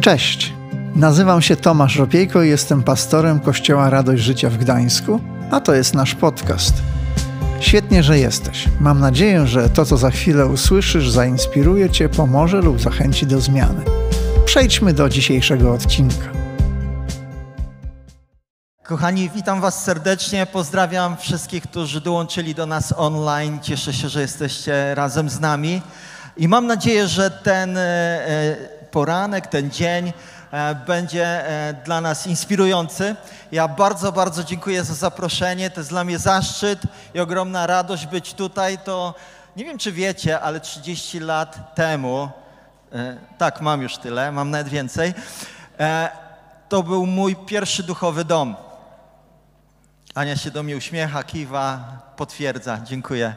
Cześć, nazywam się Tomasz Ropiejko i jestem pastorem Kościoła Radość Życia w Gdańsku, a to jest nasz podcast. Świetnie, że jesteś. Mam nadzieję, że to, co za chwilę usłyszysz, zainspiruje Cię, pomoże lub zachęci do zmiany. Przejdźmy do dzisiejszego odcinka. Kochani, witam Was serdecznie. Pozdrawiam wszystkich, którzy dołączyli do nas online. Cieszę się, że jesteście razem z nami. I mam nadzieję, że ten e, e, poranek, ten dzień e, będzie dla nas inspirujący. Ja bardzo, bardzo dziękuję za zaproszenie. To jest dla mnie zaszczyt i ogromna radość być tutaj. To nie wiem, czy wiecie, ale 30 lat temu, tak, mam już tyle, mam nawet więcej, to był mój pierwszy duchowy dom. Ania się do mnie uśmiecha, kiwa, potwierdza. Dziękuję.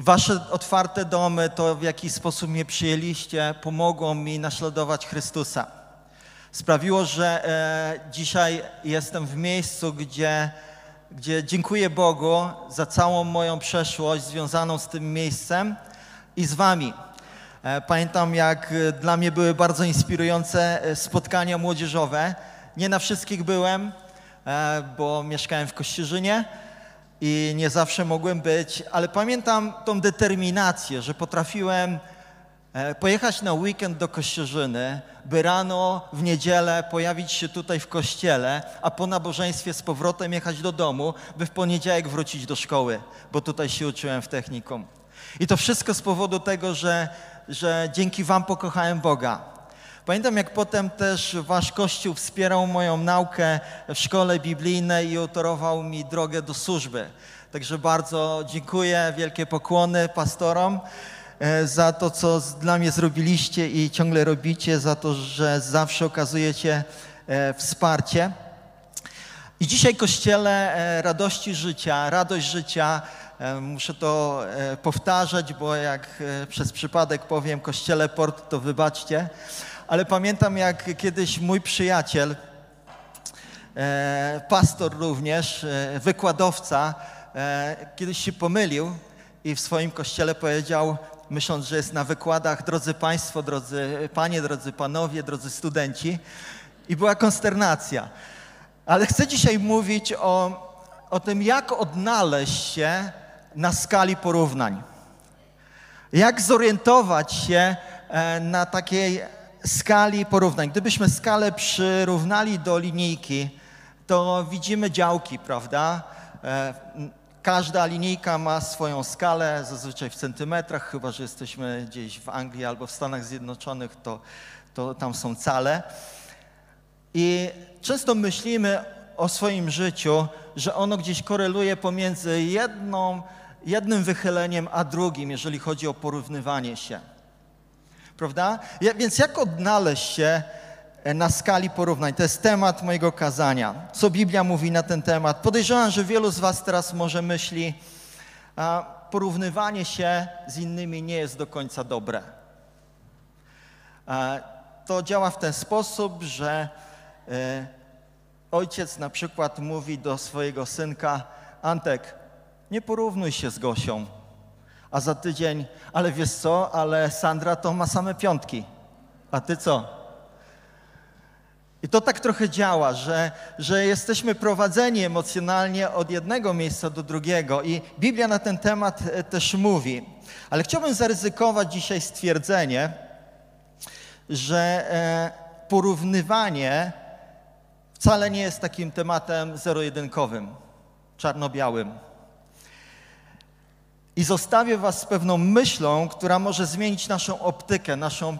E, wasze otwarte domy, to w jaki sposób mnie przyjęliście, pomogło mi naśladować Chrystusa. Sprawiło, że e, dzisiaj jestem w miejscu, gdzie, gdzie dziękuję Bogu za całą moją przeszłość związaną z tym miejscem i z Wami. E, pamiętam, jak dla mnie były bardzo inspirujące spotkania młodzieżowe. Nie na wszystkich byłem, E, bo mieszkałem w Kościerzynie i nie zawsze mogłem być, ale pamiętam tą determinację, że potrafiłem e, pojechać na weekend do Kościerzyny, by rano w niedzielę pojawić się tutaj w kościele, a po nabożeństwie z powrotem jechać do domu, by w poniedziałek wrócić do szkoły, bo tutaj się uczyłem w technikum. I to wszystko z powodu tego, że, że dzięki Wam pokochałem Boga. Pamiętam, jak potem też wasz Kościół wspierał moją naukę w szkole biblijnej i utorował mi drogę do służby. Także bardzo dziękuję, wielkie pokłony pastorom e, za to, co dla mnie zrobiliście i ciągle robicie, za to, że zawsze okazujecie e, wsparcie. I dzisiaj Kościele e, Radości Życia, Radość Życia, muszę to powtarzać, bo jak przez przypadek powiem Kościele Port, to wybaczcie, ale pamiętam jak kiedyś mój przyjaciel, e, pastor również, e, wykładowca, e, kiedyś się pomylił i w swoim kościele powiedział, myśląc, że jest na wykładach, drodzy Państwo, drodzy Panie, drodzy Panowie, drodzy studenci, i była konsternacja. Ale chcę dzisiaj mówić o, o tym, jak odnaleźć się na skali porównań. Jak zorientować się na takiej skali porównań. Gdybyśmy skalę przyrównali do linijki, to widzimy działki, prawda? E, każda linijka ma swoją skalę, zazwyczaj w centymetrach, chyba że jesteśmy gdzieś w Anglii albo w Stanach Zjednoczonych, to, to tam są cale. I często myślimy o swoim życiu, że ono gdzieś koreluje pomiędzy jedną, jednym wychyleniem a drugim, jeżeli chodzi o porównywanie się prawda? Ja, więc jak odnaleźć się e, na skali porównań? To jest temat mojego kazania. Co Biblia mówi na ten temat? Podejrzewam, że wielu z Was teraz może myśli, a porównywanie się z innymi nie jest do końca dobre. A to działa w ten sposób, że e, ojciec na przykład mówi do swojego synka, Antek, nie porównuj się z Gosią a za tydzień, ale wiesz co, ale Sandra to ma same piątki, a ty co? I to tak trochę działa, że, że jesteśmy prowadzeni emocjonalnie od jednego miejsca do drugiego i Biblia na ten temat e, też mówi. Ale chciałbym zaryzykować dzisiaj stwierdzenie, że e, porównywanie wcale nie jest takim tematem zero-jedynkowym, czarno-białym. I zostawię Was z pewną myślą, która może zmienić naszą optykę, naszą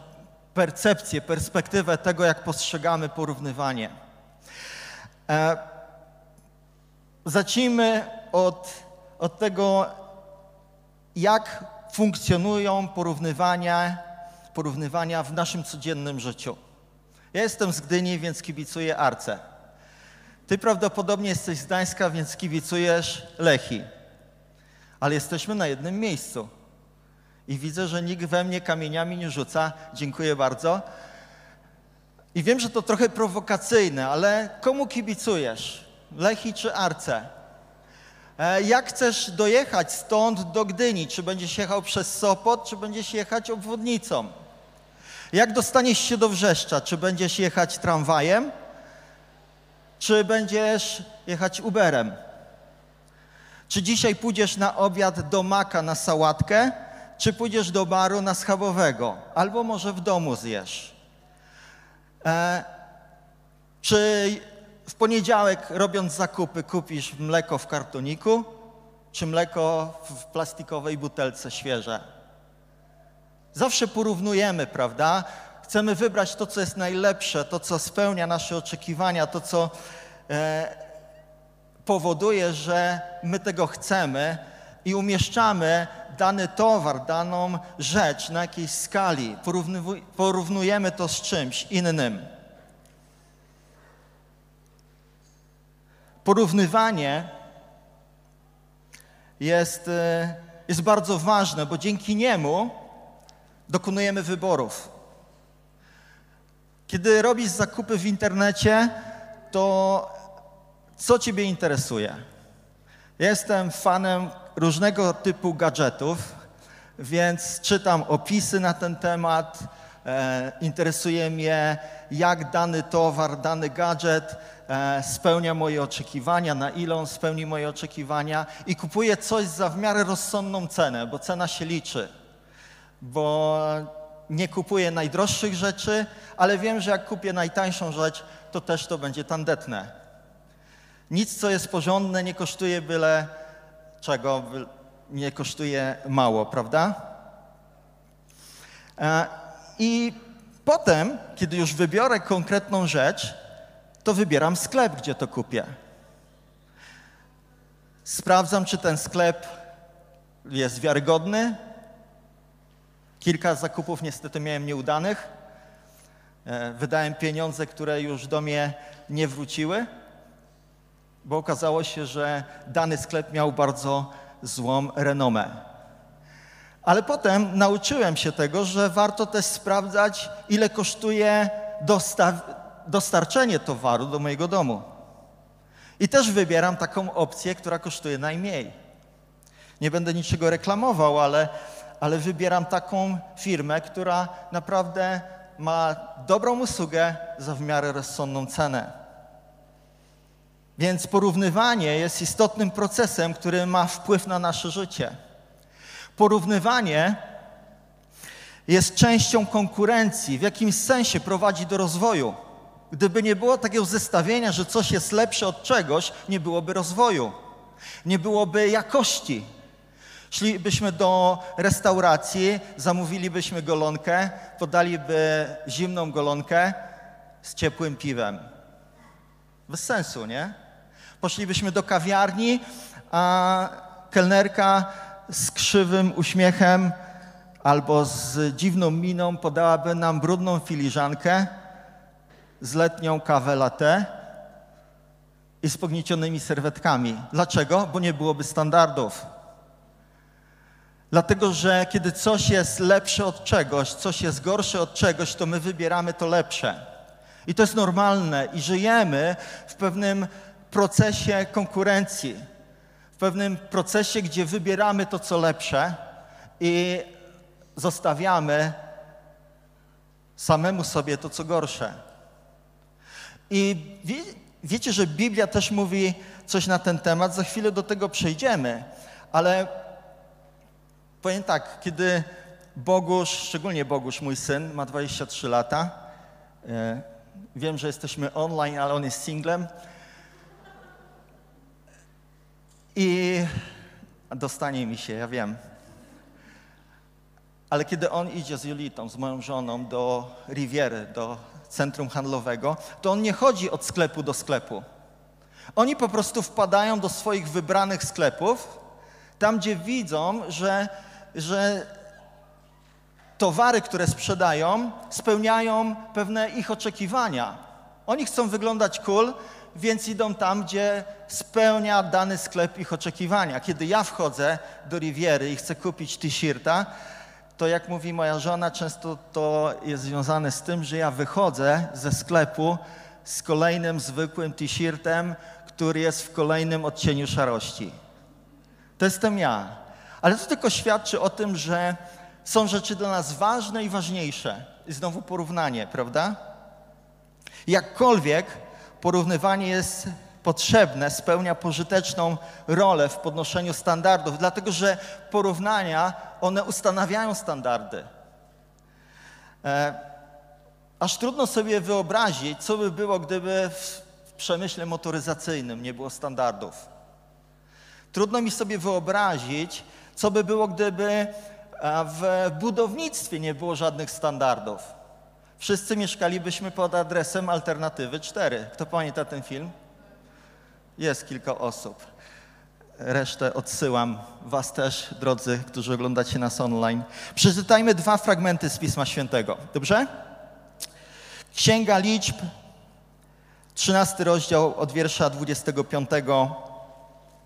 percepcję, perspektywę tego, jak postrzegamy porównywanie. E, zacznijmy od, od tego, jak funkcjonują porównywania, porównywania w naszym codziennym życiu. Ja jestem z Gdyni, więc kibicuję Arce. Ty prawdopodobnie jesteś z Gdańska, więc kibicujesz Lechi ale jesteśmy na jednym miejscu. I widzę, że nikt we mnie kamieniami nie rzuca. Dziękuję bardzo. I wiem, że to trochę prowokacyjne, ale komu kibicujesz? Lechi czy Arce? E, jak chcesz dojechać stąd do Gdyni? Czy będziesz jechał przez Sopot, czy będziesz jechać obwodnicą? Jak dostaniesz się do Wrzeszcza? Czy będziesz jechać tramwajem, czy będziesz jechać Uberem? Czy dzisiaj pójdziesz na obiad do Maka na sałatkę, czy pójdziesz do baru na schabowego? Albo może w domu zjesz. E, czy w poniedziałek robiąc zakupy kupisz mleko w kartoniku, czy mleko w plastikowej butelce świeże? Zawsze porównujemy, prawda? Chcemy wybrać to, co jest najlepsze, to, co spełnia nasze oczekiwania, to, co e, powoduje, że my tego chcemy i umieszczamy dany towar, daną rzecz na jakiejś skali. Porównujemy to z czymś innym. Porównywanie jest, e, jest bardzo ważne, bo dzięki niemu dokonujemy wyborów. Kiedy robisz zakupy w internecie, to co Ciebie interesuje? Jestem fanem różnego typu gadżetów, więc czytam opisy na ten temat. E, interesuje mnie, jak dany towar, dany gadżet e, spełnia moje oczekiwania, na ile on spełni moje oczekiwania i kupuję coś za w miarę rozsądną cenę, bo cena się liczy. Bo nie kupuję najdroższych rzeczy, ale wiem, że jak kupię najtańszą rzecz, to też to będzie tandetne. Nic, co jest porządne, nie kosztuje byle czego, nie kosztuje mało, prawda? E, I potem, kiedy już wybiorę konkretną rzecz, to wybieram sklep, gdzie to kupię. Sprawdzam, czy ten sklep jest wiarygodny. Kilka zakupów niestety miałem nieudanych. E, wydałem pieniądze, które już do mnie nie wróciły bo okazało się, że dany sklep miał bardzo złą renomę. Ale potem nauczyłem się tego, że warto też sprawdzać, ile kosztuje dostarczenie towaru do mojego domu. I też wybieram taką opcję, która kosztuje najmniej. Nie będę niczego reklamował, ale, ale wybieram taką firmę, która naprawdę ma dobrą usługę za w miarę rozsądną cenę. Więc porównywanie jest istotnym procesem, który ma wpływ na nasze życie. Porównywanie jest częścią konkurencji, w jakimś sensie prowadzi do rozwoju. Gdyby nie było takiego zestawienia, że coś jest lepsze od czegoś, nie byłoby rozwoju, nie byłoby jakości. Szlibyśmy do restauracji, zamówilibyśmy golonkę, podaliby zimną golonkę z ciepłym piwem. Bez sensu, nie? Poszlibyśmy do kawiarni, a kelnerka z krzywym uśmiechem albo z dziwną miną podałaby nam brudną filiżankę z letnią kawę latte i z pogniecionymi serwetkami. Dlaczego? Bo nie byłoby standardów. Dlatego, że kiedy coś jest lepsze od czegoś, coś jest gorsze od czegoś, to my wybieramy to lepsze. I to jest normalne. I żyjemy w pewnym procesie konkurencji, w pewnym procesie, gdzie wybieramy to, co lepsze i zostawiamy samemu sobie to, co gorsze. I wie, wiecie, że Biblia też mówi coś na ten temat, za chwilę do tego przejdziemy, ale powiem tak, kiedy Bogusz, szczególnie Bogusz, mój syn, ma 23 lata, e, wiem, że jesteśmy online, ale on jest singlem, I dostanie mi się, ja wiem. Ale kiedy on idzie z Julitą, z moją żoną do Riviery, do centrum handlowego, to on nie chodzi od sklepu do sklepu. Oni po prostu wpadają do swoich wybranych sklepów, tam gdzie widzą, że, że towary, które sprzedają, spełniają pewne ich oczekiwania. Oni chcą wyglądać cool, więc idą tam, gdzie spełnia dany sklep ich oczekiwania. Kiedy ja wchodzę do Riviery i chcę kupić t-shirta, to jak mówi moja żona, często to jest związane z tym, że ja wychodzę ze sklepu z kolejnym zwykłym t-shirtem, który jest w kolejnym odcieniu szarości. To jestem ja. Ale to tylko świadczy o tym, że są rzeczy dla nas ważne i ważniejsze. I znowu porównanie, prawda? Jakkolwiek porównywanie jest potrzebne, spełnia pożyteczną rolę w podnoszeniu standardów, dlatego że porównania, one ustanawiają standardy. E, aż trudno sobie wyobrazić, co by było, gdyby w, w przemyśle motoryzacyjnym nie było standardów. Trudno mi sobie wyobrazić, co by było, gdyby w budownictwie nie było żadnych standardów. Wszyscy mieszkalibyśmy pod adresem Alternatywy 4. Kto pamięta ten film? Jest kilka osób. Resztę odsyłam Was też, drodzy, którzy oglądacie nas online. Przeczytajmy dwa fragmenty z Pisma Świętego. Dobrze? Księga Liczb, 13 rozdział od wiersza 25.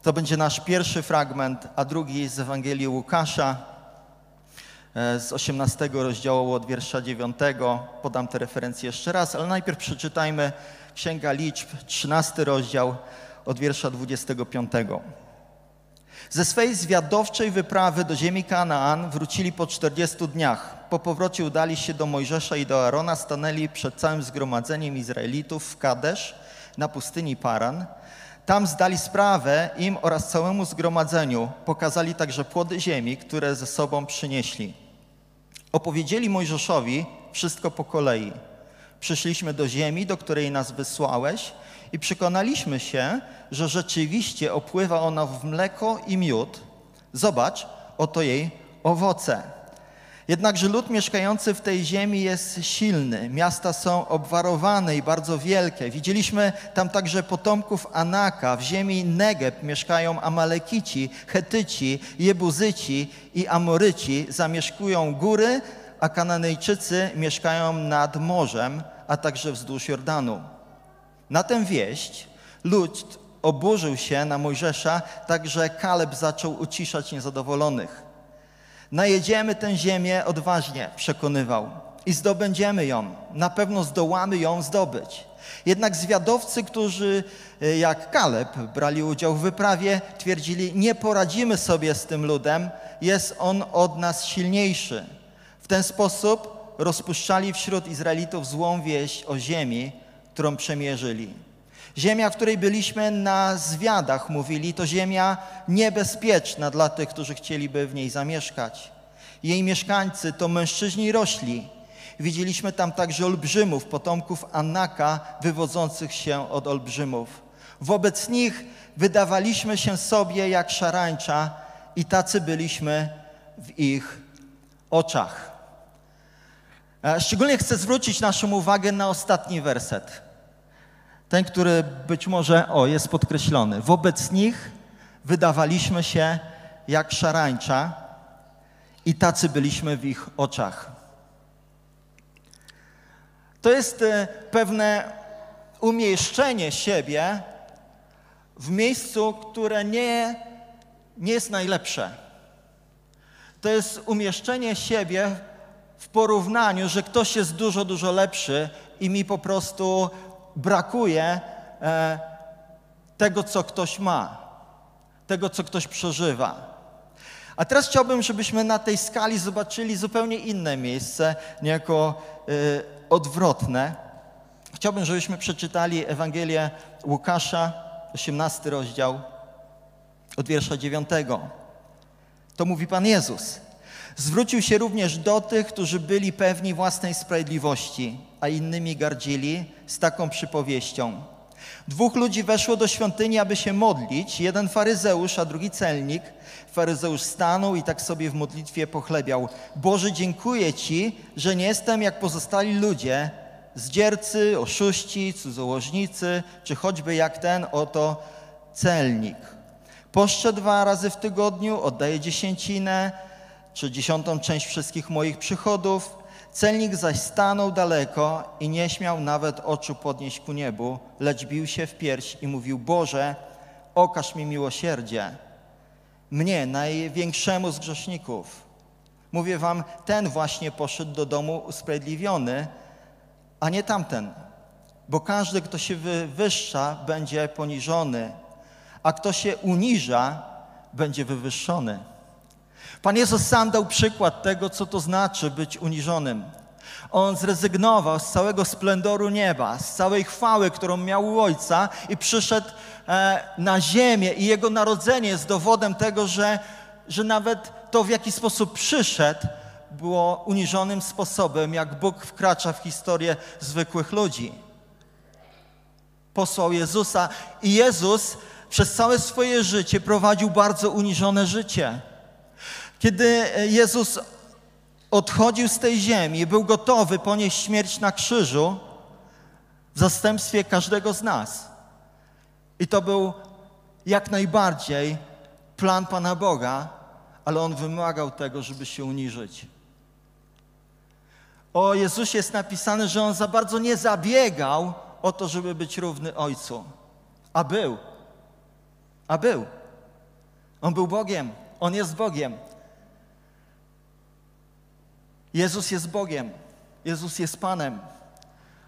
To będzie nasz pierwszy fragment, a drugi z Ewangelii Łukasza z 18 rozdziału od wiersza 9. Podam te referencje jeszcze raz, ale najpierw przeczytajmy Księga Liczb, 13 rozdział od wiersza 25. Ze swej zwiadowczej wyprawy do ziemi Kanaan wrócili po 40 dniach. Po powrocie udali się do Mojżesza i do Arona, stanęli przed całym zgromadzeniem Izraelitów w Kadesz na pustyni Paran. Tam zdali sprawę im oraz całemu zgromadzeniu. Pokazali także płody ziemi, które ze sobą przynieśli. Opowiedzieli Mojżeszowi wszystko po kolei. Przyszliśmy do ziemi, do której nas wysłałeś – i przekonaliśmy się, że rzeczywiście opływa ona w mleko i miód. Zobacz, oto jej owoce. Jednakże lud mieszkający w tej ziemi jest silny. Miasta są obwarowane i bardzo wielkie. Widzieliśmy tam także potomków Anaka. W ziemi Negeb mieszkają Amalekici, Chetyci, Jebuzyci i Amoryci. Zamieszkują góry, a Kananejczycy mieszkają nad morzem, a także wzdłuż Jordanu. Na tę wieść lud oburzył się na Mojżesza, także Kaleb zaczął uciszać niezadowolonych. Najedziemy tę ziemię odważnie, przekonywał, i zdobędziemy ją. Na pewno zdołamy ją zdobyć. Jednak zwiadowcy, którzy e, jak Kaleb brali udział w wyprawie, twierdzili: Nie poradzimy sobie z tym ludem, jest on od nas silniejszy. W ten sposób rozpuszczali wśród Izraelitów złą wieść o ziemi, którą przemierzyli. Ziemia, w której byliśmy na zwiadach, mówili, to ziemia niebezpieczna dla tych, którzy chcieliby w niej zamieszkać. Jej mieszkańcy to mężczyźni rośli. Widzieliśmy tam także olbrzymów, potomków Anaka, wywodzących się od olbrzymów. Wobec nich wydawaliśmy się sobie jak szarańcza i tacy byliśmy w ich oczach. E, szczególnie chcę zwrócić naszą uwagę na ostatni werset. Ten, który być może, o, jest podkreślony. Wobec nich wydawaliśmy się jak szarańcza i tacy byliśmy w ich oczach. To jest e, pewne umieszczenie siebie w miejscu, które nie, nie jest najlepsze. To jest umieszczenie siebie w porównaniu, że ktoś jest dużo, dużo lepszy i mi po prostu brakuje e, tego, co ktoś ma, tego, co ktoś przeżywa. A teraz chciałbym, żebyśmy na tej skali zobaczyli zupełnie inne miejsce, niejako e, odwrotne. Chciałbym, żebyśmy przeczytali Ewangelię Łukasza, 18 rozdział, od wiersza 9. To mówi Pan Jezus. Zwrócił się również do tych, którzy byli pewni własnej sprawiedliwości, a innymi gardzili, z taką przypowieścią. Dwóch ludzi weszło do świątyni, aby się modlić, jeden faryzeusz, a drugi celnik. Faryzeusz stanął i tak sobie w modlitwie pochlebiał. Boże, dziękuję Ci, że nie jestem jak pozostali ludzie, zdziercy, oszuści, cudzołożnicy, czy choćby jak ten oto celnik. Poszczę dwa razy w tygodniu, oddaję dziesięcinę, czy dziesiątą część wszystkich moich przychodów. Celnik zaś stanął daleko i nie śmiał nawet oczu podnieść ku niebu, lecz bił się w pierś i mówił: Boże, okaż mi miłosierdzie, mnie, największemu z grzeszników. Mówię wam, ten właśnie poszedł do domu usprawiedliwiony, a nie tamten. Bo każdy, kto się wywyższa, będzie poniżony, a kto się uniża, będzie wywyższony. Pan Jezus sam dał przykład tego, co to znaczy być uniżonym. On zrezygnował z całego splendoru nieba, z całej chwały, którą miał u Ojca i przyszedł e, na ziemię i Jego narodzenie jest dowodem tego, że, że nawet to, w jaki sposób przyszedł, było uniżonym sposobem, jak Bóg wkracza w historię zwykłych ludzi. Posłał Jezusa i Jezus przez całe swoje życie prowadził bardzo uniżone życie. Kiedy Jezus odchodził z tej ziemi, był gotowy ponieść śmierć na krzyżu w zastępstwie każdego z nas. I to był jak najbardziej plan Pana Boga, ale on wymagał tego, żeby się uniżyć. O Jezusie jest napisane, że on za bardzo nie zabiegał o to, żeby być równy Ojcu. A był. A był. On był Bogiem. On jest Bogiem. Jezus jest Bogiem. Jezus jest Panem.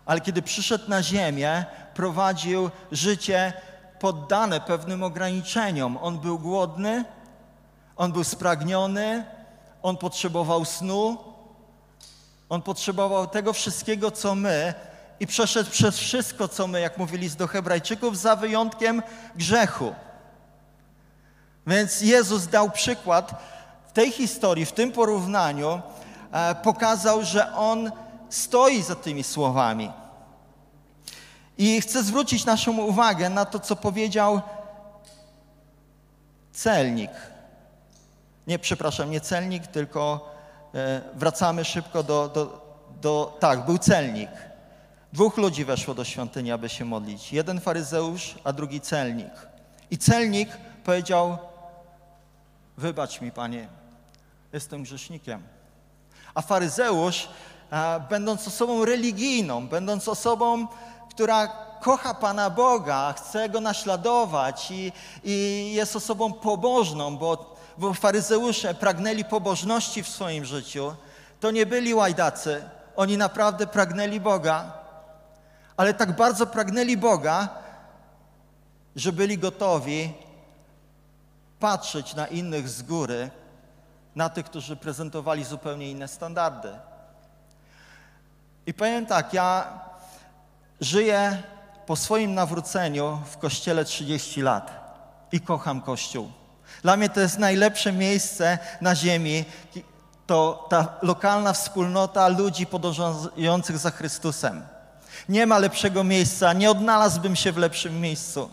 Ale kiedy przyszedł na ziemię, prowadził życie poddane pewnym ograniczeniom. On był głodny, on był spragniony, on potrzebował snu, on potrzebował tego wszystkiego, co my, i przeszedł przez wszystko, co my, jak mówili do Hebrajczyków, za wyjątkiem grzechu. Więc Jezus dał przykład w tej historii, w tym porównaniu, pokazał, że On stoi za tymi słowami. I chcę zwrócić naszą uwagę na to, co powiedział celnik. Nie, przepraszam, nie celnik, tylko e, wracamy szybko do, do, do. Tak, był celnik. Dwóch ludzi weszło do świątyni, aby się modlić. Jeden faryzeusz, a drugi celnik. I celnik powiedział: Wybacz mi, panie, jestem grzesznikiem. A faryzeusz, e, będąc osobą religijną, będąc osobą, która kocha Pana Boga, chce Go naśladować i, i jest osobą pobożną, bo, bo faryzeusze pragnęli pobożności w swoim życiu, to nie byli łajdacy, oni naprawdę pragnęli Boga, ale tak bardzo pragnęli Boga, że byli gotowi patrzeć na innych z góry, na tych, którzy prezentowali zupełnie inne standardy. I powiem tak, ja żyję po swoim nawróceniu w kościele 30 lat i kocham Kościół. Dla mnie to jest najlepsze miejsce na ziemi, to ta lokalna wspólnota ludzi podążających za Chrystusem. Nie ma lepszego miejsca, nie odnalazłbym się w lepszym miejscu.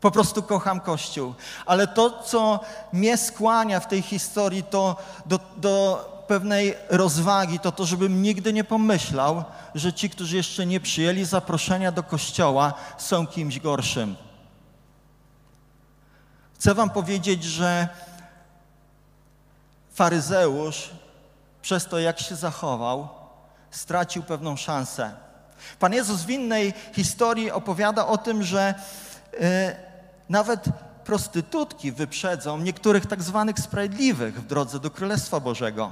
Po prostu kocham Kościół. Ale to, co mnie skłania w tej historii, to do, do pewnej rozwagi, to to, żebym nigdy nie pomyślał, że ci, którzy jeszcze nie przyjęli zaproszenia do Kościoła, są kimś gorszym. Chcę Wam powiedzieć, że faryzeusz przez to, jak się zachował, stracił pewną szansę. Pan Jezus w innej historii opowiada o tym, że yy, nawet prostytutki wyprzedzą niektórych tak zwanych sprawiedliwych w drodze do Królestwa Bożego.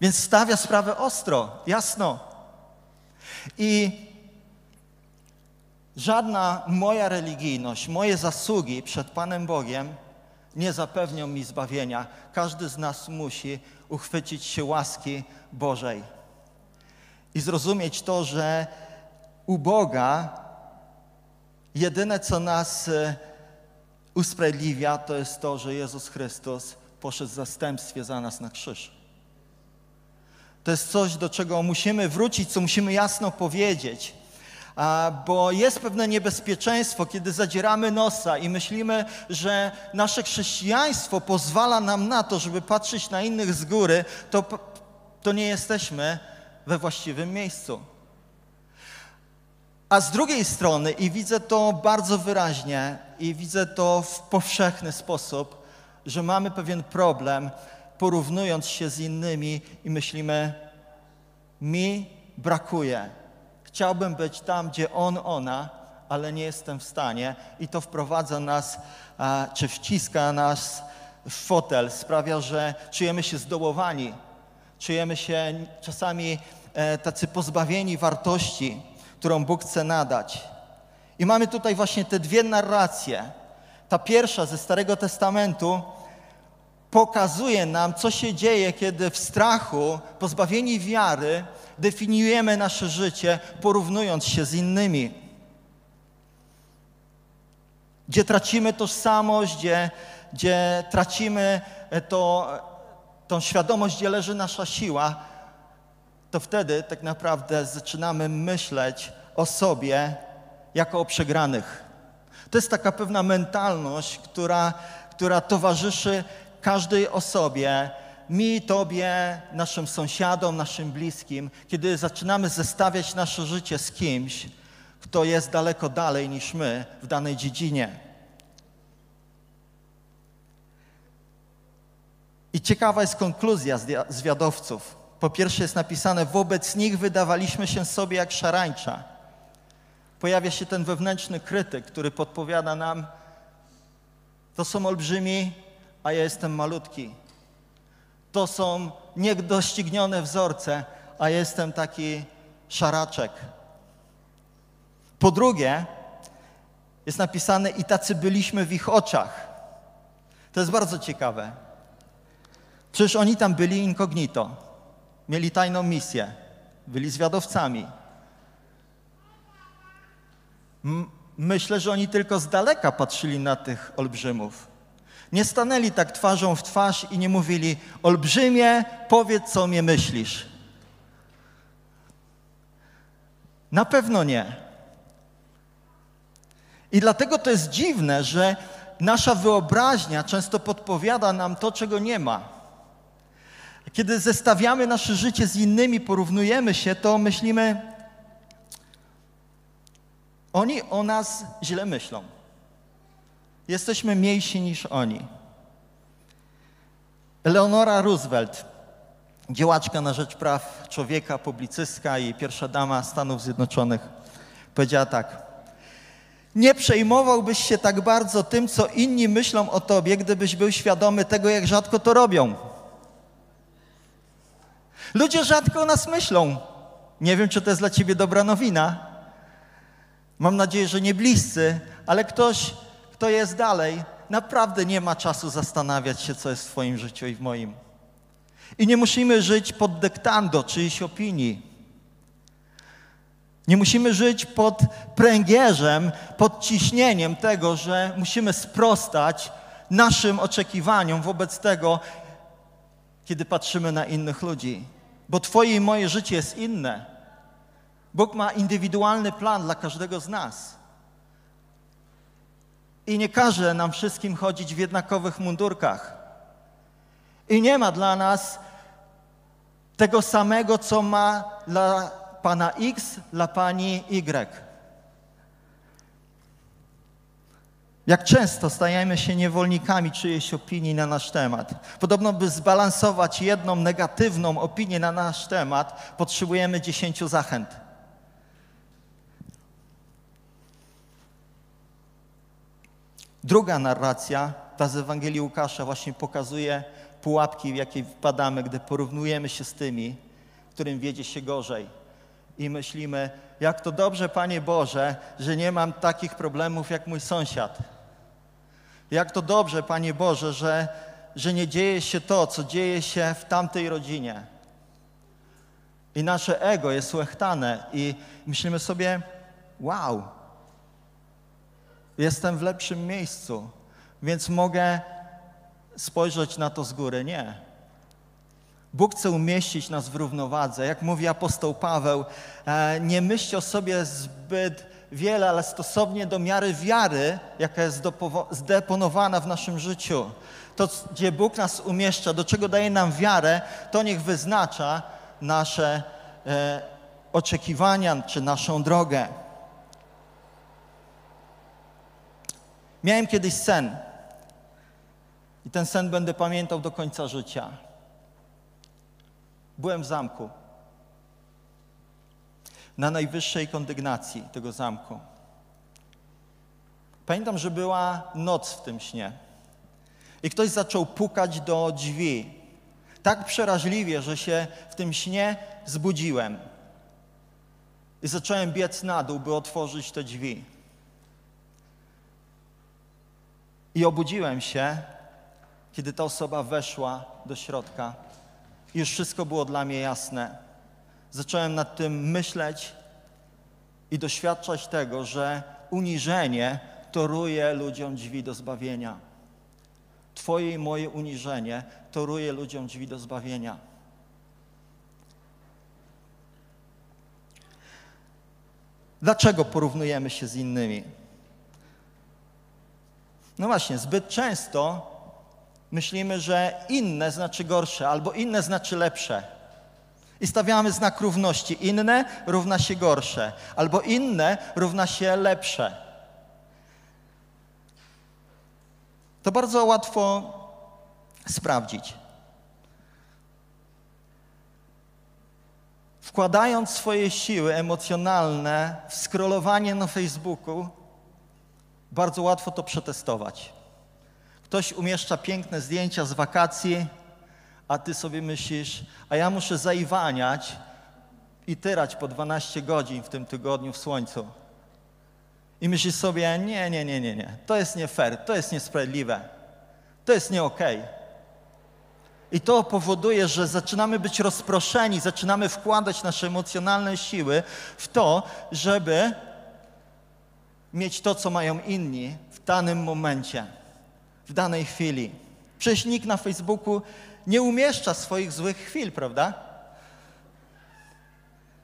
Więc stawia sprawę ostro, jasno. I żadna moja religijność, moje zasługi przed Panem Bogiem nie zapewnią mi zbawienia. Każdy z nas musi uchwycić się łaski Bożej i zrozumieć to, że u Boga jedyne, co nas e, usprawiedliwia, to jest to, że Jezus Chrystus poszedł w zastępstwie za nas na krzyż. To jest coś, do czego musimy wrócić, co musimy jasno powiedzieć. Bo jest pewne niebezpieczeństwo, kiedy zadzieramy nosa i myślimy, że nasze chrześcijaństwo pozwala nam na to, żeby patrzeć na innych z góry, to, to nie jesteśmy we właściwym miejscu. A z drugiej strony, i widzę to bardzo wyraźnie, i widzę to w powszechny sposób, że mamy pewien problem, porównując się z innymi i myślimy, mi brakuje. Chciałbym być tam, gdzie on, ona, ale nie jestem w stanie. I to wprowadza nas, czy wciska nas w fotel, sprawia, że czujemy się zdołowani, czujemy się czasami e, tacy pozbawieni wartości którą Bóg chce nadać. I mamy tutaj właśnie te dwie narracje. Ta pierwsza ze Starego Testamentu pokazuje nam, co się dzieje, kiedy w strachu, pozbawieni wiary, definiujemy nasze życie, porównując się z innymi. Gdzie tracimy tożsamość, gdzie, gdzie tracimy to, tą świadomość, gdzie leży nasza siła, to wtedy tak naprawdę zaczynamy myśleć o sobie jako o przegranych. To jest taka pewna mentalność, która, która towarzyszy każdej osobie, mi, Tobie, naszym sąsiadom, naszym bliskim, kiedy zaczynamy zestawiać nasze życie z kimś, kto jest daleko dalej niż my w danej dziedzinie. I ciekawa jest konkluzja zwiadowców. Po pierwsze jest napisane, wobec nich wydawaliśmy się sobie jak szarańcza. Pojawia się ten wewnętrzny krytyk, który podpowiada nam, to są olbrzymi, a ja jestem malutki. To są niedoścignione wzorce, a jestem taki szaraczek. Po drugie, jest napisane i tacy byliśmy w ich oczach. To jest bardzo ciekawe. Przecież oni tam byli incognito. Mieli tajną misję. Byli zwiadowcami. Myślę, że oni tylko z daleka patrzyli na tych olbrzymów. Nie stanęli tak twarzą w twarz i nie mówili: Olbrzymie, powiedz, co mnie myślisz. Na pewno nie. I dlatego to jest dziwne, że nasza wyobraźnia często podpowiada nam to, czego nie ma. Kiedy zestawiamy nasze życie z innymi, porównujemy się, to myślimy, oni o nas źle myślą. Jesteśmy mniejsi niż oni. Eleonora Roosevelt, działaczka na rzecz praw człowieka, publicystka i pierwsza dama Stanów Zjednoczonych, powiedziała tak. Nie przejmowałbyś się tak bardzo tym, co inni myślą o tobie, gdybyś był świadomy tego, jak rzadko to robią. Ludzie rzadko o nas myślą. Nie wiem, czy to jest dla ciebie dobra nowina. Mam nadzieję, że nie bliscy, ale ktoś kto jest dalej, naprawdę nie ma czasu zastanawiać się, co jest w Twoim życiu i w moim. I nie musimy żyć pod dyktando czyjejś opinii. Nie musimy żyć pod pręgierzem, pod ciśnieniem tego, że musimy sprostać naszym oczekiwaniom wobec tego, kiedy patrzymy na innych ludzi. Bo Twoje i moje życie jest inne. Bóg ma indywidualny plan dla każdego z nas. I nie każe nam wszystkim chodzić w jednakowych mundurkach. I nie ma dla nas tego samego, co ma dla pana X, dla pani Y. Jak często stajemy się niewolnikami czyjejś opinii na nasz temat. Podobno, by zbalansować jedną negatywną opinię na nasz temat, potrzebujemy dziesięciu zachęt. Druga narracja, ta z Ewangelii Łukasza, właśnie pokazuje pułapki, w jakie wpadamy, gdy porównujemy się z tymi, którym wiedzie się gorzej. I myślimy, jak to dobrze, Panie Boże, że nie mam takich problemów jak mój sąsiad. Jak to dobrze, Panie Boże, że, że nie dzieje się to, co dzieje się w tamtej rodzinie. I nasze ego jest łechtane i myślimy sobie, wow, jestem w lepszym miejscu, więc mogę spojrzeć na to z góry. Nie. Bóg chce umieścić nas w równowadze. Jak mówi apostoł Paweł, e, nie myślcie o sobie zbyt wiele, ale stosownie do miary wiary, jaka jest zdeponowana w naszym życiu. To, gdzie Bóg nas umieszcza, do czego daje nam wiarę, to niech wyznacza nasze e, oczekiwania czy naszą drogę. Miałem kiedyś sen i ten sen będę pamiętał do końca życia. Byłem w zamku. Na najwyższej kondygnacji tego zamku. Pamiętam, że była noc w tym śnie. I ktoś zaczął pukać do drzwi. Tak przeraźliwie, że się w tym śnie zbudziłem. I zacząłem biec na dół, by otworzyć te drzwi. I obudziłem się kiedy ta osoba weszła do środka. Już wszystko było dla mnie jasne. Zacząłem nad tym myśleć i doświadczać tego, że uniżenie toruje ludziom drzwi do zbawienia. Twoje i moje uniżenie toruje ludziom drzwi do zbawienia. Dlaczego porównujemy się z innymi? No właśnie, zbyt często myślimy, że inne znaczy gorsze, albo inne znaczy lepsze. I stawiamy znak równości. Inne równa się gorsze, albo inne równa się lepsze. To bardzo łatwo sprawdzić. Wkładając swoje siły emocjonalne w scrollowanie na Facebooku, bardzo łatwo to przetestować. Ktoś umieszcza piękne zdjęcia z wakacji, a ty sobie myślisz, a ja muszę zaiwaniać i tyrać po 12 godzin w tym tygodniu w słońcu. I myślisz sobie, nie, nie, nie, nie, nie, to jest nie fair, to jest niesprawiedliwe, to jest nie okej. Okay. I to powoduje, że zaczynamy być rozproszeni, zaczynamy wkładać nasze emocjonalne siły w to, żeby mieć to, co mają inni w danym momencie, w danej chwili. Przecież nikt na Facebooku nie umieszcza swoich złych chwil, prawda?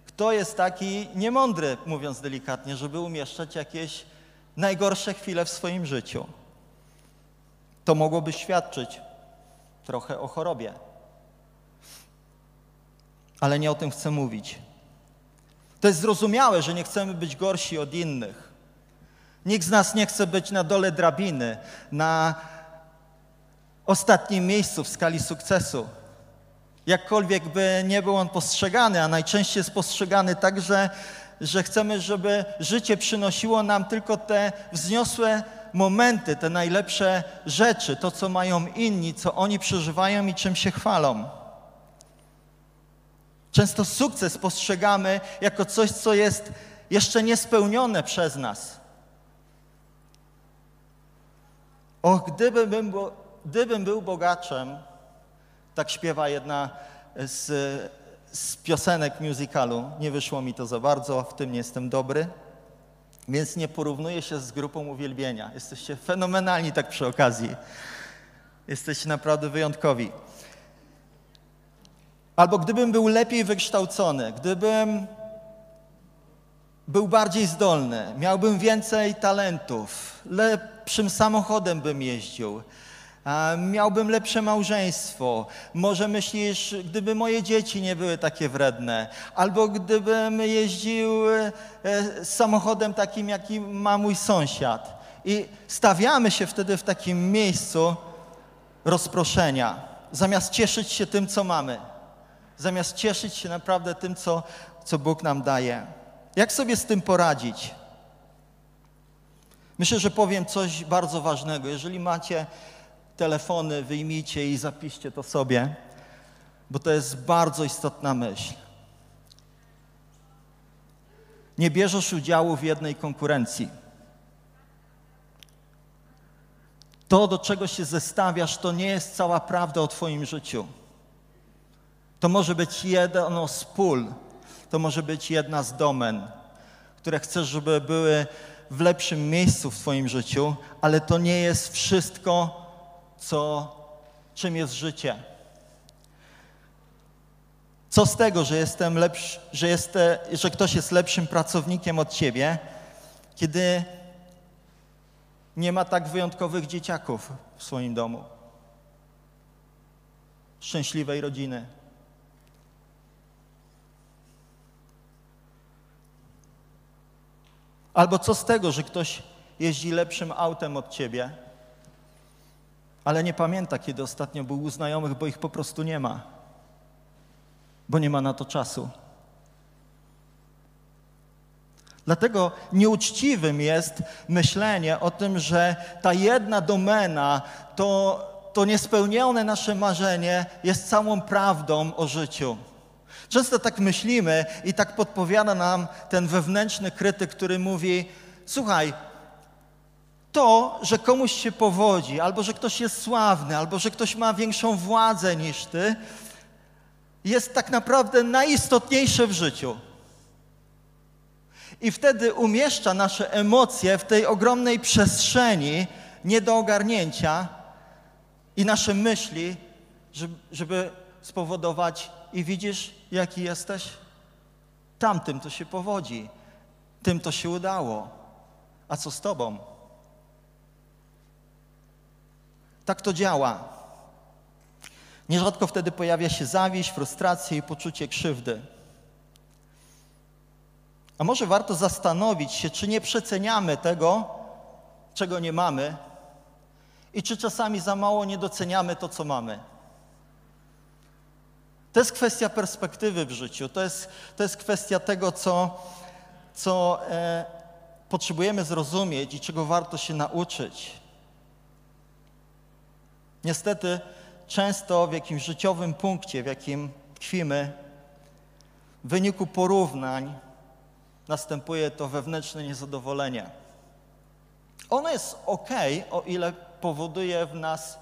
Kto jest taki niemądry, mówiąc delikatnie, żeby umieszczać jakieś najgorsze chwile w swoim życiu? To mogłoby świadczyć trochę o chorobie. Ale nie o tym chcę mówić. To jest zrozumiałe, że nie chcemy być gorsi od innych. Nikt z nas nie chce być na dole drabiny, na ostatnim miejscu w skali sukcesu. Jakkolwiek by nie był on postrzegany, a najczęściej jest postrzegany tak, że, że chcemy, żeby życie przynosiło nam tylko te wzniosłe momenty, te najlepsze rzeczy, to co mają inni, co oni przeżywają i czym się chwalą. Często sukces postrzegamy jako coś, co jest jeszcze niespełnione przez nas. O, gdybym był, gdybym był bogaczem, tak śpiewa jedna z, z piosenek musicalu. Nie wyszło mi to za bardzo, w tym nie jestem dobry. Więc nie porównuję się z grupą uwielbienia. Jesteście fenomenalni tak przy okazji. Jesteście naprawdę wyjątkowi. Albo gdybym był lepiej wykształcony, gdybym był bardziej zdolny, miałbym więcej talentów, lepszym samochodem bym jeździł, miałbym lepsze małżeństwo. Może myślisz, gdyby moje dzieci nie były takie wredne, albo gdybym jeździł e, samochodem takim, jaki ma mój sąsiad. I stawiamy się wtedy w takim miejscu rozproszenia, zamiast cieszyć się tym, co mamy, zamiast cieszyć się naprawdę tym, co, co Bóg nam daje. Jak sobie z tym poradzić? Myślę, że powiem coś bardzo ważnego. Jeżeli macie telefony, wyjmijcie i zapiszcie to sobie, bo to jest bardzo istotna myśl. Nie bierzesz udziału w jednej konkurencji. To, do czego się zestawiasz, to nie jest cała prawda o Twoim życiu. To może być jedno z pól, to może być jedna z domen, które chcesz, żeby były w lepszym miejscu w Twoim życiu, ale to nie jest wszystko, co, czym jest życie. Co z tego, że, jestem lepszy, że, jest, że ktoś jest lepszym pracownikiem od ciebie, kiedy nie ma tak wyjątkowych dzieciaków w swoim domu, szczęśliwej rodziny. Albo co z tego, że ktoś jeździ lepszym autem od ciebie, ale nie pamięta, kiedy ostatnio był u znajomych, bo ich po prostu nie ma, bo nie ma na to czasu. Dlatego nieuczciwym jest myślenie o tym, że ta jedna domena, to, to niespełnione nasze marzenie jest całą prawdą o życiu. Często tak myślimy i tak podpowiada nam ten wewnętrzny krytyk, który mówi: Słuchaj, to, że komuś się powodzi, albo że ktoś jest sławny, albo że ktoś ma większą władzę niż ty, jest tak naprawdę najistotniejsze w życiu. I wtedy umieszcza nasze emocje w tej ogromnej przestrzeni nie do ogarnięcia i nasze myśli, żeby, spowodować, i widzisz, jaki jesteś? Tamtym to się powodzi, tym to się udało. A co z tobą? Tak to działa. Nierzadko wtedy pojawia się zawiść, frustracja i poczucie krzywdy. A może warto zastanowić się, czy nie przeceniamy tego, czego nie mamy i czy czasami za mało nie doceniamy to, co mamy. To jest kwestia perspektywy w życiu, to jest, to jest kwestia tego, co, co e, potrzebujemy zrozumieć i czego warto się nauczyć. Niestety, często w jakimś życiowym punkcie, w jakim tkwimy, w wyniku porównań następuje to wewnętrzne niezadowolenie. Ono jest ok, o ile powoduje w nas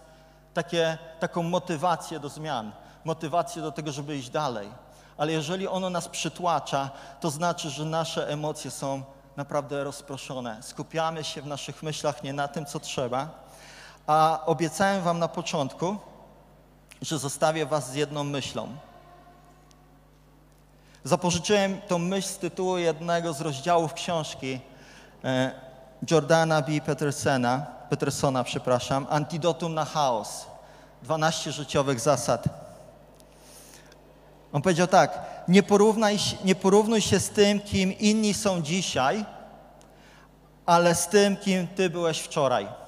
takie, taką motywację do zmian, motywację do tego, żeby iść dalej. Ale jeżeli ono nas przytłacza, to znaczy, że nasze emocje są naprawdę rozproszone. Skupiamy się w naszych myślach nie na tym, co trzeba. A obiecałem Wam na początku, że zostawię Was z jedną myślą. Zapożyczyłem tą myśl z tytułu jednego z rozdziałów książki e, Jordana B. Petersona, Petersona, przepraszam, Antidotum na chaos. 12 życiowych zasad. On powiedział tak, nie, porównaj, nie porównuj się z tym, kim inni są dzisiaj, ale z tym, kim ty byłeś wczoraj.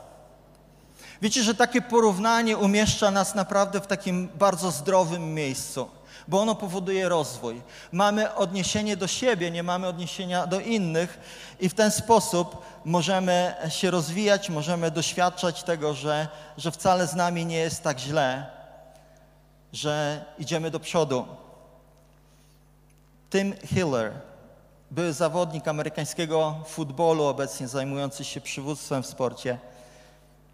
Wiecie, że takie porównanie umieszcza nas naprawdę w takim bardzo zdrowym miejscu bo ono powoduje rozwój. Mamy odniesienie do siebie, nie mamy odniesienia do innych i w ten sposób możemy się rozwijać, możemy doświadczać tego, że, że wcale z nami nie jest tak źle, że idziemy do przodu. Tim Hiller, były zawodnik amerykańskiego futbolu, obecnie zajmujący się przywództwem w sporcie,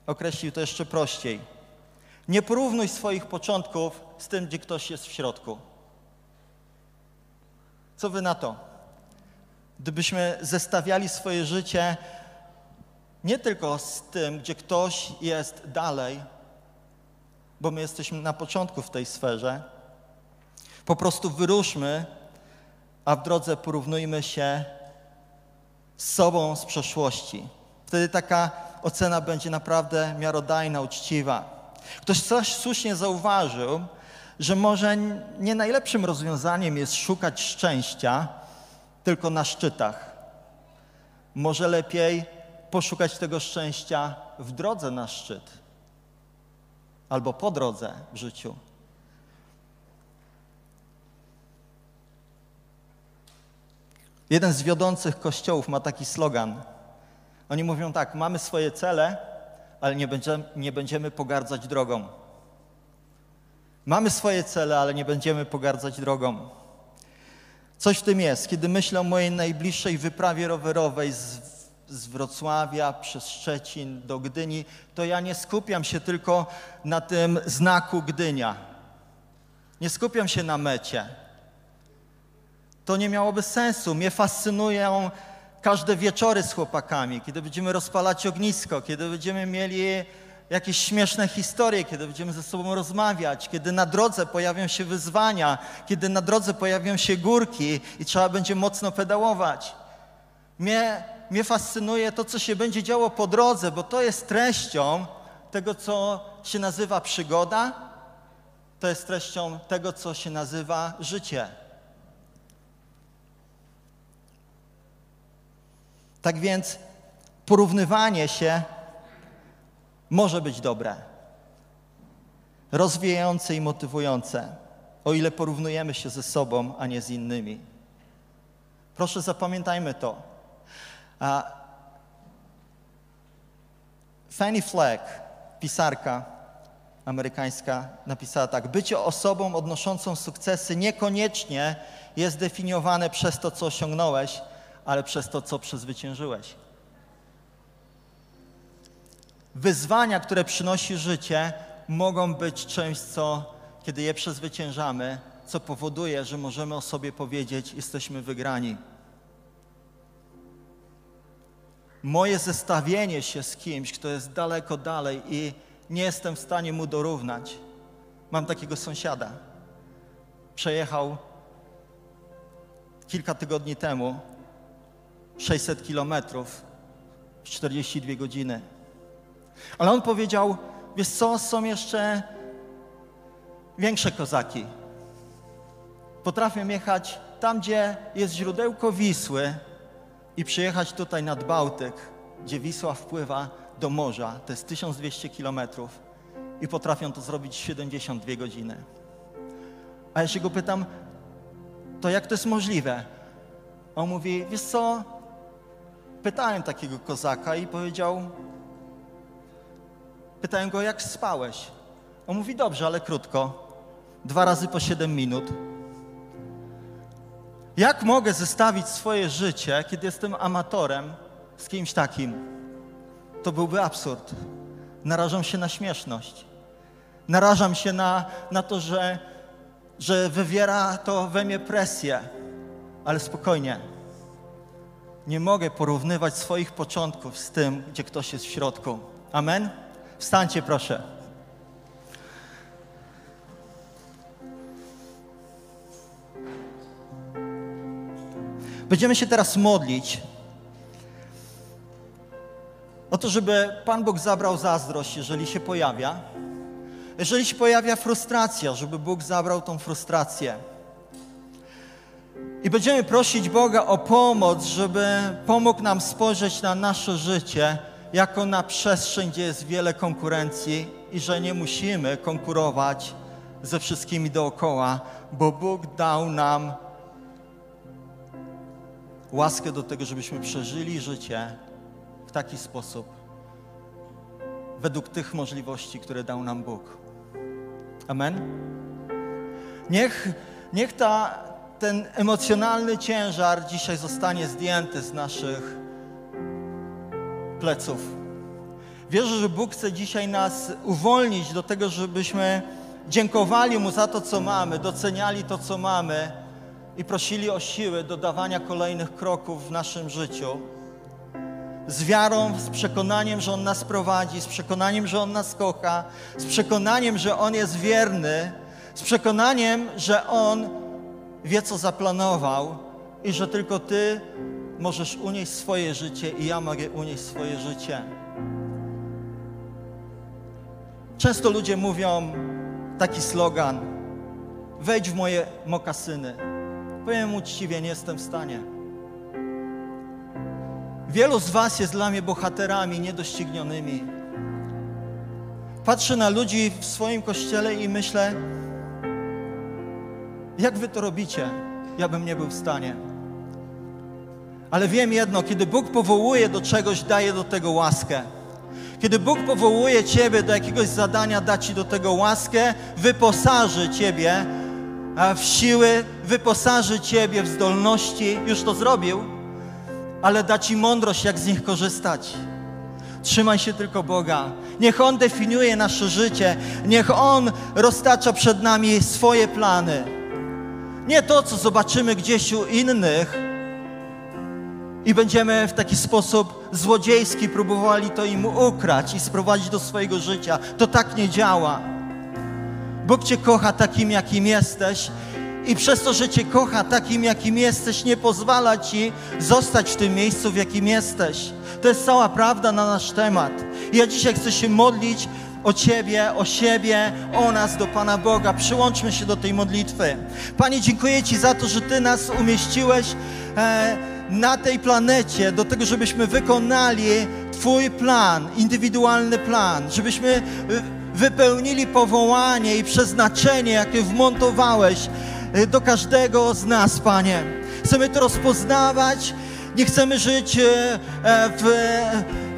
określił to jeszcze prościej. Nie porównuj swoich początków z tym, gdzie ktoś jest w środku. Co wy na to? Gdybyśmy zestawiali swoje życie nie tylko z tym, gdzie ktoś jest dalej, bo my jesteśmy na początku w tej sferze, po prostu wyruszmy, a w drodze porównujmy się z sobą z przeszłości. Wtedy taka ocena będzie naprawdę miarodajna, uczciwa. Ktoś coś słusznie zauważył, że może nie najlepszym rozwiązaniem jest szukać szczęścia tylko na szczytach. Może lepiej poszukać tego szczęścia w drodze na szczyt albo po drodze w życiu. Jeden z wiodących kościołów ma taki slogan. Oni mówią tak: Mamy swoje cele, ale nie będziemy, nie będziemy pogardzać drogą. Mamy swoje cele, ale nie będziemy pogardzać drogą. Coś w tym jest. Kiedy myślę o mojej najbliższej wyprawie rowerowej z, z Wrocławia przez Szczecin do Gdyni, to ja nie skupiam się tylko na tym znaku Gdynia. Nie skupiam się na mecie. To nie miałoby sensu. Mnie fascynują każde wieczory z chłopakami, kiedy będziemy rozpalać ognisko, kiedy będziemy mieli jakieś śmieszne historie, kiedy będziemy ze sobą rozmawiać, kiedy na drodze pojawią się wyzwania, kiedy na drodze pojawią się górki i trzeba będzie mocno pedałować. Mnie, mnie fascynuje to, co się będzie działo po drodze, bo to jest treścią tego, co się nazywa przygoda, to jest treścią tego, co się nazywa życie. Tak więc porównywanie się może być dobre, rozwijające i motywujące, o ile porównujemy się ze sobą, a nie z innymi. Proszę zapamiętajmy to. Fanny Fleck, pisarka amerykańska, napisała tak: Bycie osobą odnoszącą sukcesy niekoniecznie jest definiowane przez to, co osiągnąłeś, ale przez to, co przezwyciężyłeś. wyzwania, które przynosi życie, mogą być czymś, co kiedy je przezwyciężamy, co powoduje, że możemy o sobie powiedzieć, jesteśmy wygrani. Moje zestawienie się z kimś, kto jest daleko dalej i nie jestem w stanie mu dorównać. Mam takiego sąsiada. Przejechał kilka tygodni temu 600 kilometrów w 42 godziny. Ale on powiedział, wiesz co, są jeszcze większe kozaki. Potrafię jechać tam, gdzie jest źródełko Wisły i przyjechać tutaj nad Bałtyk, gdzie Wisła wpływa do morza, to jest 1200 kilometrów i potrafią to zrobić w 72 godziny. A ja się go pytam, to jak to jest możliwe? On mówi, wiesz co, pytałem takiego kozaka i powiedział, pytałem go, jak spałeś? On mówi, dobrze, ale krótko, dwa razy po 7 minut. Jak mogę zestawić swoje życie, kiedy jestem amatorem, z kimś takim? To byłby absurd. Narażam się na śmieszność. Narażam się na, na to, że, że wywiera to we mnie presję. Ale spokojnie. Nie mogę porównywać swoich początków z tym, gdzie ktoś jest w środku. Amen? Wstańcie proszę. Będziemy się teraz modlić o to, żeby Pan Bóg zabrał zazdrość, jeżeli się pojawia. Jeżeli się pojawia frustracja, żeby Bóg zabrał tą frustrację. I będziemy prosić Boga o pomoc, żeby pomógł nam spojrzeć na nasze życie jako na przestrzeń, gdzie jest wiele konkurencji i że nie musimy konkurować ze wszystkimi dookoła, bo Bóg dał nam łaskę do tego, żebyśmy przeżyli życie w taki sposób, według tych możliwości, które dał nam Bóg. Amen. Niech, niech ta, ten emocjonalny ciężar dzisiaj zostanie zdjęty z naszych pleców. Wierzę, że Bóg chce dzisiaj nas uwolnić do tego, żebyśmy dziękowali Mu za to, co mamy, doceniali to, co mamy i prosili o siłę do dawania kolejnych kroków w naszym życiu. Z wiarą, z przekonaniem, że On nas prowadzi, z przekonaniem, że On nas kocha, z przekonaniem, że On jest wierny, z przekonaniem, że On wie, co zaplanował i że tylko Ty możesz unieść swoje życie i ja mogę unieść swoje życie. Często ludzie mówią taki slogan: wejdź w moje mokasyny. Powiem uczciwie, nie jestem w stanie. Wielu z Was jest dla mnie bohaterami niedoścignionymi. Patrzę na ludzi w swoim kościele i myślę, jak Wy to robicie? Ja bym nie był w stanie. Ale wiem jedno, kiedy Bóg powołuje do czegoś, daje do tego łaskę. Kiedy Bóg powołuje Ciebie do jakiegoś zadania, da Ci do tego łaskę, wyposaży Ciebie w siły, wyposaży Ciebie w zdolności, już to zrobił, ale da Ci mądrość, jak z nich korzystać. Trzymaj się tylko Boga. Niech On definiuje nasze życie, niech On roztacza przed nami swoje plany. Nie to, co zobaczymy gdzieś u innych i będziemy w taki sposób złodziejski próbowali to im ukrać i sprowadzić do swojego życia. To tak nie działa. Bóg Cię kocha takim, jakim jesteś i przez to, że Cię kocha takim, jakim jesteś, nie pozwala Ci zostać w tym miejscu, w jakim jesteś. To jest cała prawda na nasz temat. Ja dzisiaj chcę się modlić o Ciebie, o siebie, o nas do Pana Boga. Przyłączmy się do tej modlitwy. Panie, dziękuję Ci za to, że Ty nas umieściłeś e, na tej planecie, do tego, żebyśmy wykonali Twój plan, indywidualny plan, żebyśmy e, wypełnili powołanie i przeznaczenie, jakie wmontowałeś e, do każdego z nas, Panie. Chcemy to rozpoznawać, nie chcemy żyć e, w,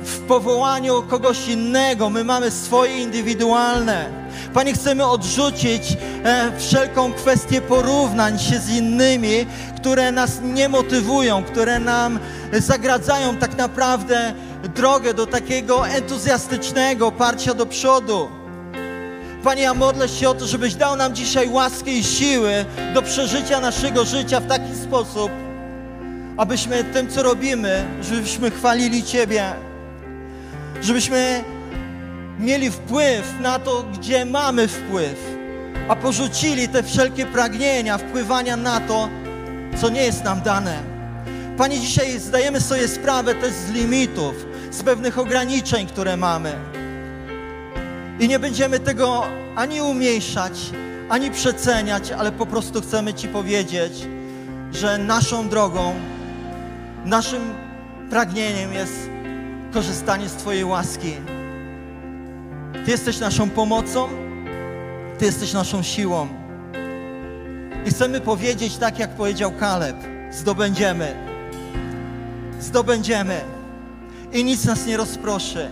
w powołaniu kogoś innego. My mamy swoje indywidualne. Panie, chcemy odrzucić e, wszelką kwestię porównań się z innymi, które nas nie motywują, które nam zagradzają tak naprawdę drogę do takiego entuzjastycznego parcia do przodu. Panie, ja modlę się o to, żebyś dał nam dzisiaj łaskę i siły do przeżycia naszego życia w taki sposób, abyśmy tym, co robimy, żebyśmy chwalili Ciebie, żebyśmy mieli wpływ na to, gdzie mamy wpływ, a porzucili te wszelkie pragnienia wpływania na to, co nie jest nam dane. Panie, dzisiaj zdajemy sobie sprawę też z limitów, z pewnych ograniczeń, które mamy. I nie będziemy tego ani umniejszać, ani przeceniać, ale po prostu chcemy Ci powiedzieć, że naszą drogą, naszym pragnieniem jest korzystanie z Twojej łaski. Ty jesteś naszą pomocą, Ty jesteś naszą siłą. I chcemy powiedzieć tak, jak powiedział Kaleb: zdobędziemy. Zdobędziemy. I nic nas nie rozproszy.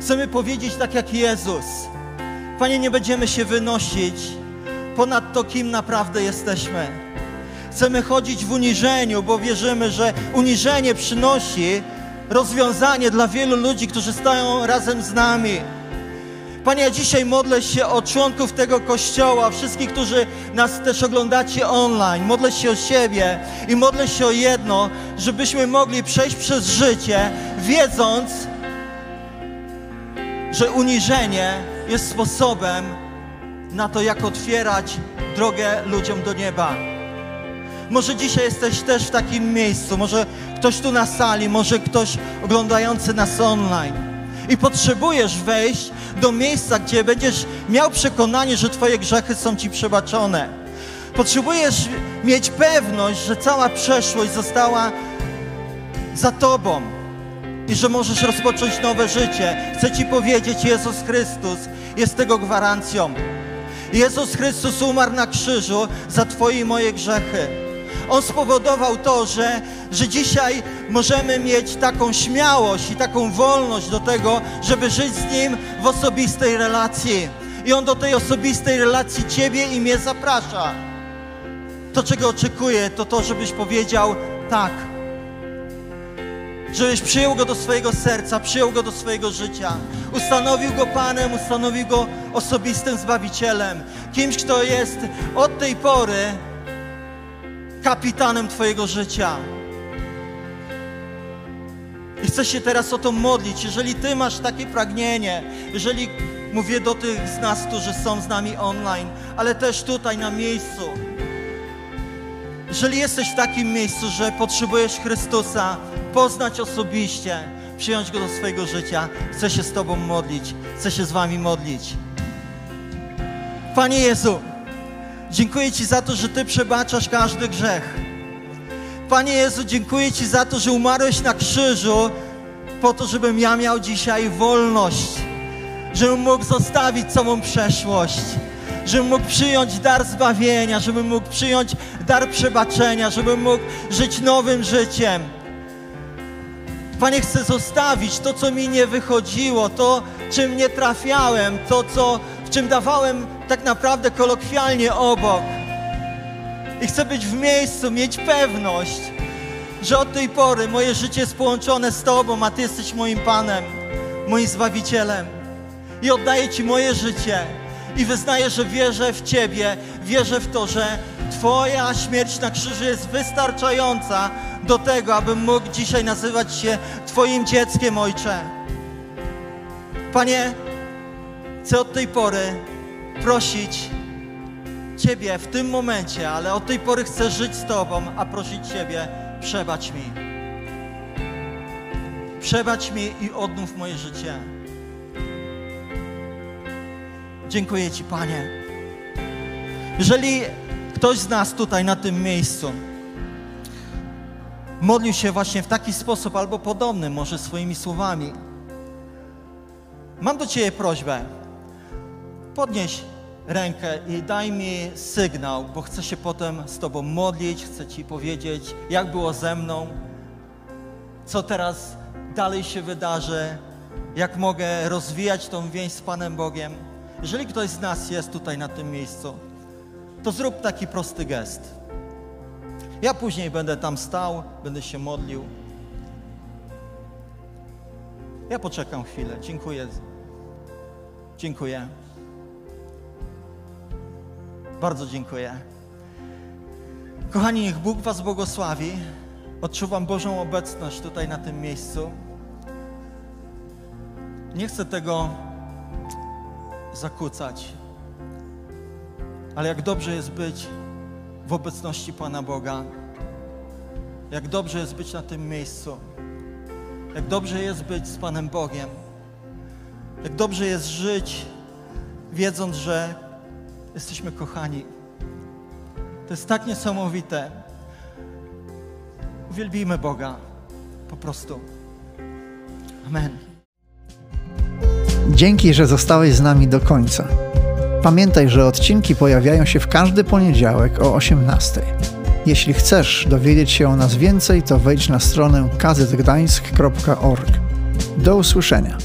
Chcemy powiedzieć tak, jak Jezus. Panie, nie będziemy się wynosić ponad to, kim naprawdę jesteśmy. Chcemy chodzić w uniżeniu, bo wierzymy, że uniżenie przynosi rozwiązanie dla wielu ludzi, którzy stają razem z nami. Panie, ja dzisiaj modlę się o członków tego kościoła, wszystkich, którzy nas też oglądacie online. Modlę się o siebie i modlę się o jedno, żebyśmy mogli przejść przez życie, wiedząc, że uniżenie jest sposobem na to, jak otwierać drogę ludziom do nieba. Może dzisiaj jesteś też w takim miejscu, może ktoś tu na sali, może ktoś oglądający nas online i potrzebujesz wejść do miejsca, gdzie będziesz miał przekonanie, że Twoje grzechy są Ci przebaczone. Potrzebujesz mieć pewność, że cała przeszłość została za Tobą i że możesz rozpocząć nowe życie. Chcę Ci powiedzieć, Jezus Chrystus jest tego gwarancją. Jezus Chrystus umarł na krzyżu za Twoje i moje grzechy. On spowodował to, że, że dzisiaj możemy mieć taką śmiałość i taką wolność do tego, żeby żyć z Nim w osobistej relacji. I On do tej osobistej relacji Ciebie i mnie zaprasza. To, czego oczekuję, to to, żebyś powiedział tak. Żebyś przyjął Go do swojego serca, przyjął Go do swojego życia. Ustanowił Go Panem, ustanowił Go osobistym Zbawicielem. Kimś, kto jest od tej pory kapitanem Twojego życia. I chcę się teraz o to modlić. Jeżeli Ty masz takie pragnienie, jeżeli mówię do tych z nas, którzy są z nami online, ale też tutaj na miejscu. Jeżeli jesteś w takim miejscu, że potrzebujesz Chrystusa poznać osobiście, przyjąć Go do swojego życia, chcę się z Tobą modlić, chcę się z Wami modlić. Panie Jezu, dziękuję Ci za to, że Ty przebaczasz każdy grzech. Panie Jezu, dziękuję Ci za to, że umarłeś na krzyżu po to, żebym ja miał dzisiaj wolność, żebym mógł zostawić całą przeszłość, żebym mógł przyjąć dar zbawienia, żebym mógł przyjąć dar przebaczenia, żebym mógł żyć nowym życiem. Panie, chcę zostawić to, co mi nie wychodziło, to, czym nie trafiałem, to, co, w czym dawałem tak naprawdę kolokwialnie obok. I chcę być w miejscu, mieć pewność, że od tej pory moje życie jest połączone z Tobą, a Ty jesteś moim Panem, moim Zbawicielem. I oddaję Ci moje życie i wyznaję, że wierzę w Ciebie, wierzę w to, że Twoja śmierć na krzyżu jest wystarczająca do tego, abym mógł dzisiaj nazywać się Twoim dzieckiem, Ojcze. Panie, chcę od tej pory prosić Ciebie w tym momencie, ale od tej pory chcę żyć z Tobą, a prosić Ciebie, przebacz mi. Przebacz mi i odnów moje życie. Dziękuję Ci, Panie. Jeżeli ktoś z nas tutaj na tym miejscu modlił się właśnie w taki sposób albo podobny, może swoimi słowami, mam do Ciebie prośbę. Podnieś rękę i daj mi sygnał, bo chcę się potem z Tobą modlić, chcę Ci powiedzieć, jak było ze mną, co teraz dalej się wydarzy, jak mogę rozwijać tą więź z Panem Bogiem. Jeżeli ktoś z nas jest tutaj na tym miejscu, to zrób taki prosty gest. Ja później będę tam stał, będę się modlił. Ja poczekam chwilę. Dziękuję. Dziękuję. Bardzo dziękuję. Kochani, niech Bóg Was błogosławi. Odczuwam Bożą obecność tutaj na tym miejscu. Nie chcę tego zakłócać, ale jak dobrze jest być w obecności Pana Boga, jak dobrze jest być na tym miejscu, jak dobrze jest być z Panem Bogiem, jak dobrze jest żyć, wiedząc, że jesteśmy kochani. To jest tak niesamowite. Uwielbijmy Boga. Po prostu. Amen. Dzięki, że zostałeś z nami do końca. Pamiętaj, że odcinki pojawiają się w każdy poniedziałek o 18. Jeśli chcesz dowiedzieć się o nas więcej, to wejdź na stronę kazetgdańsk.org. Do usłyszenia.